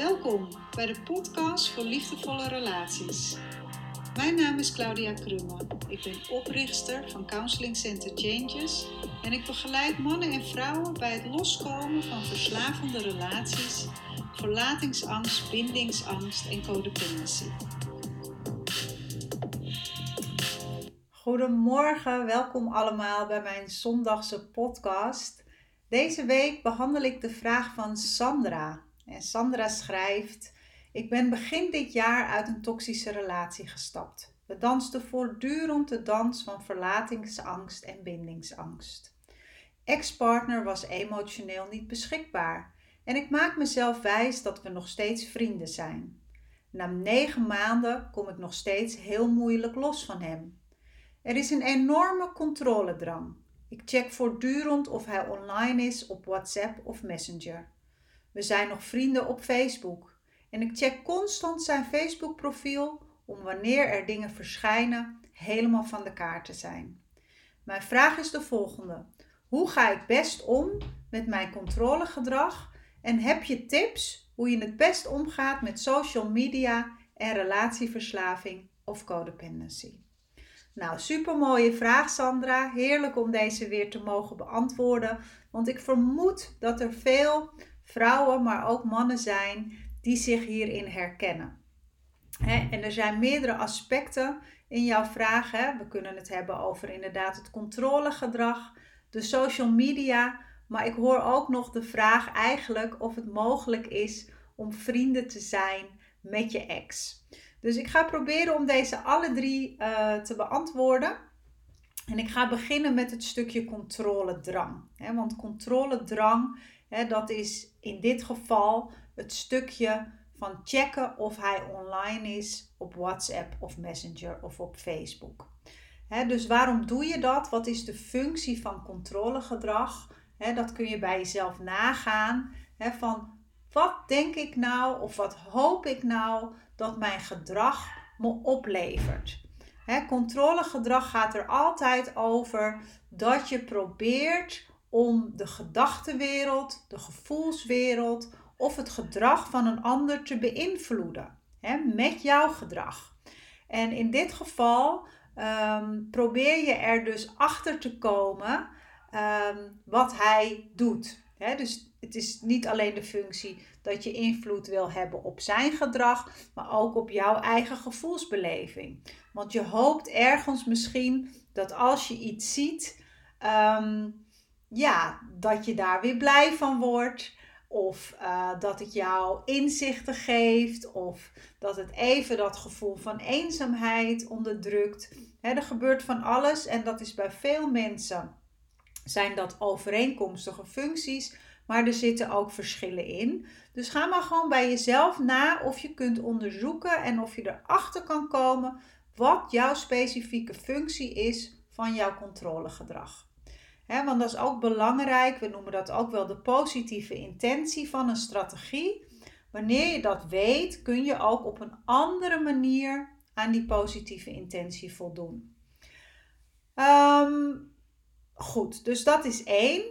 Welkom bij de podcast voor liefdevolle relaties. Mijn naam is Claudia Krumme. Ik ben oprichter van Counseling Center Changes en ik begeleid mannen en vrouwen bij het loskomen van verslavende relaties, verlatingsangst, bindingsangst en codependency. Goedemorgen, welkom allemaal bij mijn zondagse podcast. Deze week behandel ik de vraag van Sandra. En Sandra schrijft: Ik ben begin dit jaar uit een toxische relatie gestapt. We dansten voortdurend de dans van verlatingsangst en bindingsangst. Ex-partner was emotioneel niet beschikbaar en ik maak mezelf wijs dat we nog steeds vrienden zijn. Na negen maanden kom ik nog steeds heel moeilijk los van hem. Er is een enorme controledrang. Ik check voortdurend of hij online is op WhatsApp of Messenger. We zijn nog vrienden op Facebook en ik check constant zijn Facebook-profiel om wanneer er dingen verschijnen helemaal van de kaart te zijn. Mijn vraag is de volgende: hoe ga ik best om met mijn controlegedrag en heb je tips hoe je het best omgaat met social media en relatieverslaving of codependency? Nou, super mooie vraag, Sandra. Heerlijk om deze weer te mogen beantwoorden. Want ik vermoed dat er veel vrouwen, maar ook mannen zijn die zich hierin herkennen. en er zijn meerdere aspecten in jouw vraag. We kunnen het hebben over inderdaad het controlegedrag, de social media. Maar ik hoor ook nog de vraag eigenlijk of het mogelijk is om vrienden te zijn met je ex. Dus ik ga proberen om deze alle drie uh, te beantwoorden. En ik ga beginnen met het stukje controledrang. Want controledrang, dat is in dit geval het stukje van checken of hij online is op WhatsApp of Messenger of op Facebook. Dus waarom doe je dat? Wat is de functie van controlegedrag? Dat kun je bij jezelf nagaan. Van wat denk ik nou of wat hoop ik nou dat mijn gedrag me oplevert. Controlegedrag gaat er altijd over dat je probeert om de gedachtenwereld, de gevoelswereld of het gedrag van een ander te beïnvloeden met jouw gedrag. En in dit geval ehm, probeer je er dus achter te komen ehm, wat hij doet. dus het is niet alleen de functie dat je invloed wil hebben op zijn gedrag, maar ook op jouw eigen gevoelsbeleving. Want je hoopt ergens misschien dat als je iets ziet, ehm, ja, dat je daar weer blij van wordt. Of uh, dat het jou inzichten geeft. Of dat het even dat gevoel van eenzaamheid onderdrukt. er gebeurt van alles en dat is bij veel mensen. Zijn dat overeenkomstige functies, maar er zitten ook verschillen in. Dus ga maar gewoon bij jezelf na of je kunt onderzoeken en of je erachter kan komen wat jouw specifieke functie is van jouw controlegedrag. Want dat is ook belangrijk. We noemen dat ook wel de positieve intentie van een strategie. Wanneer je dat weet, kun je ook op een andere manier aan die positieve intentie voldoen. Um, Goed, dus dat is één.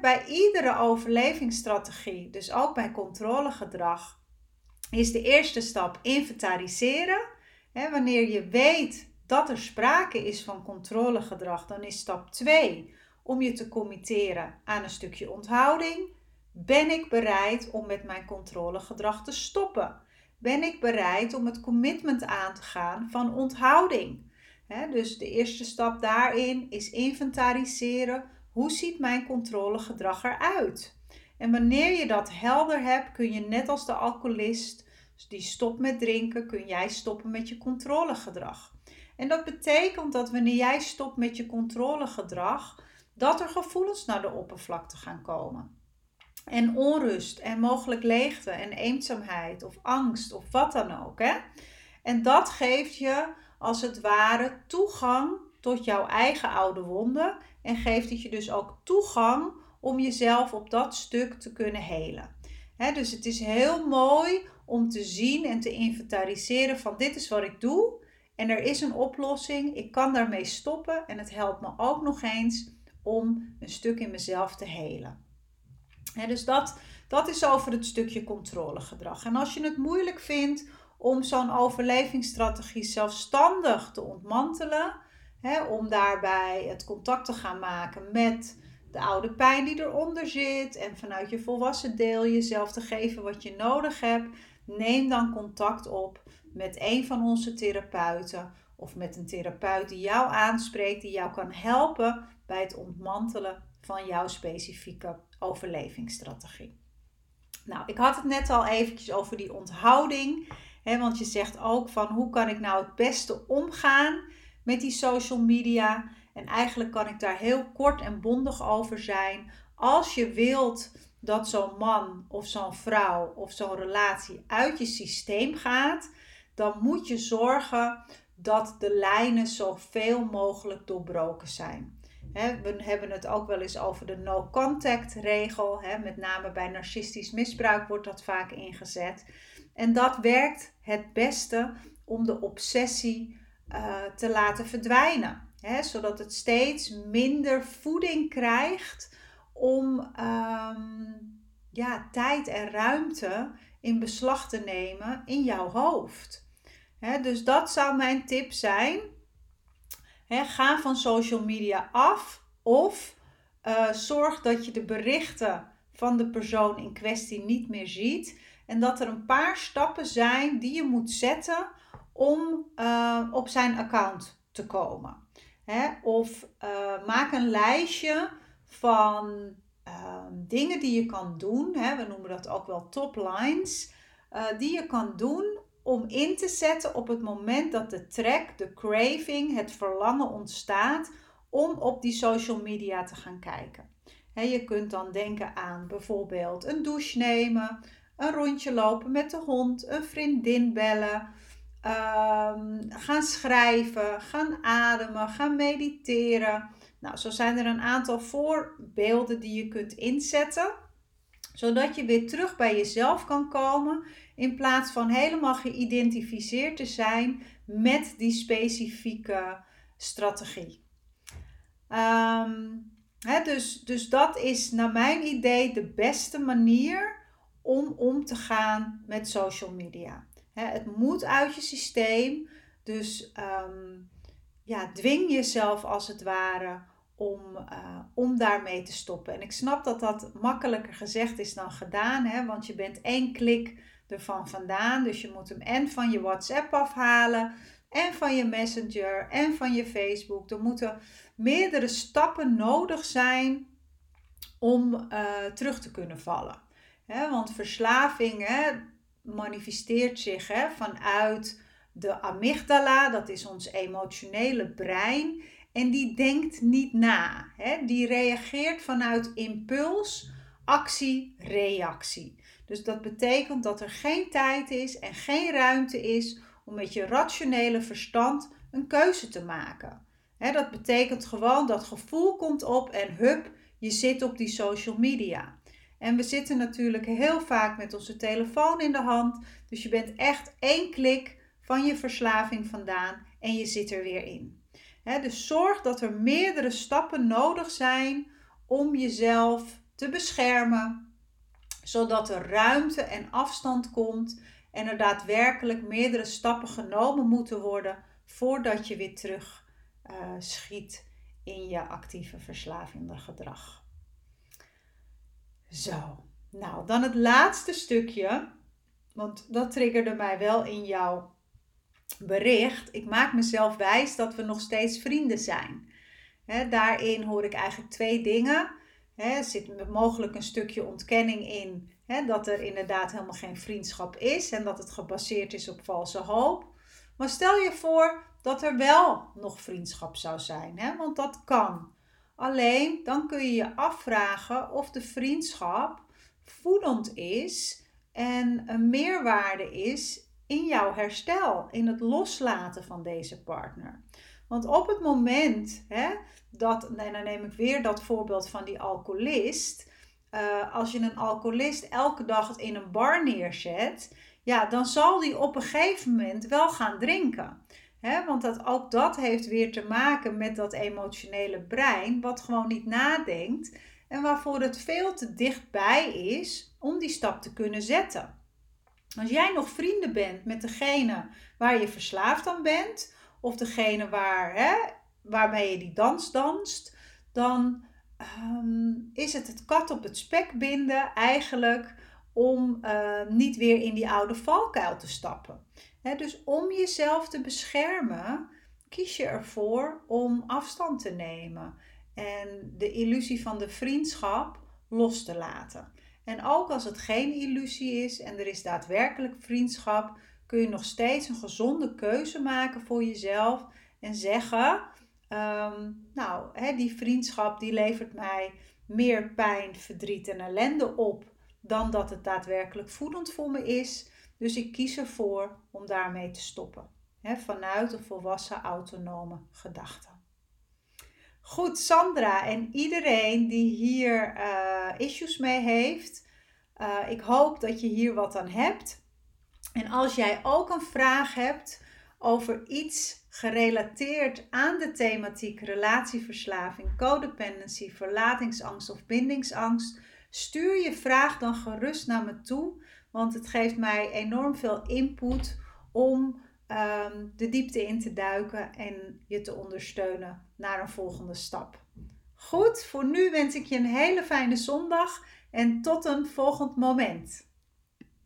Bij iedere overlevingsstrategie, dus ook bij controlegedrag, is de eerste stap inventariseren. Wanneer je weet dat er sprake is van controlegedrag, dan is stap 2 om je te committeren aan een stukje onthouding. Ben ik bereid om met mijn controlegedrag te stoppen? Ben ik bereid om het commitment aan te gaan van onthouding? dus de eerste stap daarin is inventariseren. Hoe ziet mijn controlegedrag eruit? En wanneer je dat helder hebt, kun je net als de alcoholist die stopt met drinken, kun jij stoppen met je controlegedrag. En dat betekent dat wanneer jij stopt met je controlegedrag, dat er gevoelens naar de oppervlakte gaan komen. En onrust en mogelijk leegte en eenzaamheid of angst of wat dan ook. Hè? En dat geeft je als het ware toegang tot jouw eigen oude wonden en geeft het je dus ook toegang om jezelf op dat stuk te kunnen helen. dus het is heel mooi om te zien en te inventariseren van dit is wat ik doe en er is een oplossing. Ik kan daarmee stoppen en het helpt me ook nog eens om een stuk in mezelf te helen. dus dat Dat is over het stukje controlegedrag. En als je het moeilijk vindt om zo'n overlevingsstrategie zelfstandig te ontmantelen, om daarbij het contact te gaan maken met de oude pijn die eronder zit en vanuit je volwassen deel jezelf te geven wat je nodig hebt, neem dan contact op met een van onze therapeuten of met een therapeut die jou aanspreekt, die jou kan helpen bij het ontmantelen van jouw specifieke overlevingsstrategie. Nou, ik had het net al eventjes over die onthouding. Hè, want je zegt ook van hoe kan ik nou het beste omgaan met die social media. En eigenlijk kan ik daar heel kort en bondig over zijn. Als je wilt dat zo'n man of zo'n vrouw of zo'n relatie uit je systeem gaat, dan moet je zorgen dat de lijnen zoveel mogelijk doorbroken zijn. we hebben het ook wel eens over de no-contact regel. met name bij narcistisch misbruik wordt dat vaak ingezet. En dat werkt het beste om de obsessie uh, te laten verdwijnen. zodat het steeds minder voeding krijgt om um, ja, tijd en ruimte in beslag te nemen in jouw hoofd. Dus dat zou mijn tip zijn. ga van social media af of uh, zorg dat je de berichten van de persoon in kwestie niet meer ziet. En dat er een paar stappen zijn die je moet zetten om uh, op zijn account te komen. Of uh, maak een lijstje van uh, dingen die je kan doen. We noemen dat ook wel top lines. Uh, die je kan doen om in te zetten op het moment dat de trek, de craving, het verlangen ontstaat om op die social media te gaan kijken. je kunt dan denken aan bijvoorbeeld een douche nemen, een rondje lopen met de hond, een vriendin bellen, um, gaan schrijven, gaan ademen, gaan mediteren. Nou, zo zijn er een aantal voorbeelden die je kunt inzetten, zodat je weer terug bij jezelf kan komen in plaats van helemaal geïdentificeerd te zijn met die specifieke strategie. Um, dus, dus dat is naar mijn idee de beste manier om om te gaan met social media. het moet uit je systeem, dus um, ja, dwing jezelf als het ware om, uh, om daarmee te stoppen. En ik snap dat dat makkelijker gezegd is dan gedaan, hè, want je bent één klik ervan vandaan. Dus je moet hem en van je WhatsApp afhalen, en van je Messenger, en van je Facebook. Er moeten meerdere stappen nodig zijn om uh, terug te kunnen vallen. Hè, want verslaving manifesteert zich hè, vanuit de amygdala, dat is ons emotionele brein. En die denkt niet na. Hè? Die reageert vanuit impuls, actie, reactie. Dus dat betekent dat er geen tijd is en geen ruimte is om met je rationele verstand een keuze te maken. Hè, dat betekent gewoon dat gevoel komt op en hup, je zit op die social media. En we zitten natuurlijk heel vaak met onze telefoon in de hand. Dus je bent echt één klik van je verslaving vandaan en je zit er weer in. Dus zorg dat er meerdere stappen nodig zijn om jezelf te beschermen, zodat er ruimte en afstand komt en er daadwerkelijk meerdere stappen genomen moeten worden voordat je weer terug uh, schiet in je actieve verslavende gedrag. Zo, nou dan het laatste stukje, want dat triggerde mij wel in jouw bericht. Ik maak mezelf wijs dat we nog steeds vrienden zijn. daarin hoor ik eigenlijk twee dingen. er zit mogelijk een stukje ontkenning in dat er inderdaad helemaal geen vriendschap is en dat het gebaseerd is op valse hoop. Maar stel je voor dat er wel nog vriendschap zou zijn, want dat kan. Alleen dan kun je je afvragen of de vriendschap voedend is en een meerwaarde is in jouw herstel, in het loslaten van deze partner. Want op het moment hè, dat, nee, dan neem ik weer dat voorbeeld van die alcoholist. Uh, als je een alcoholist elke dag in een bar neerzet, ja, dan zal die op een gegeven moment wel gaan drinken. He, want dat, ook dat heeft weer te maken met dat emotionele brein, wat gewoon niet nadenkt en waarvoor het veel te dichtbij is om die stap te kunnen zetten. Als jij nog vrienden bent met degene waar je verslaafd aan bent, of degene waar, hè, waarmee je die dans danst, dan ehm, is het het kat op het spek binden eigenlijk om uh, niet weer in die oude valkuil te stappen. dus om jezelf te beschermen, kies je ervoor om afstand te nemen en de illusie van de vriendschap los te laten. En ook als het geen illusie is en er is daadwerkelijk vriendschap, kun je nog steeds een gezonde keuze maken voor jezelf en zeggen: ehm, Nou, hè, die vriendschap die levert mij meer pijn, verdriet en ellende op dan dat het daadwerkelijk voedend voor me is. Dus ik kies ervoor om daarmee te stoppen. Hè, vanuit een volwassen autonome gedachte. Goed, Sandra en iedereen die hier uh, issues mee heeft, uh, ik hoop dat je hier wat aan hebt. En als jij ook een vraag hebt over iets gerelateerd aan de thematiek relatieverslaving, codependency, verlatingsangst of bindingsangst, stuur je vraag dan gerust naar me toe, want het geeft mij enorm veel input om Ehm, de diepte in te duiken en je te ondersteunen naar een volgende stap. Goed, voor nu wens ik je een hele fijne zondag en tot een volgend moment.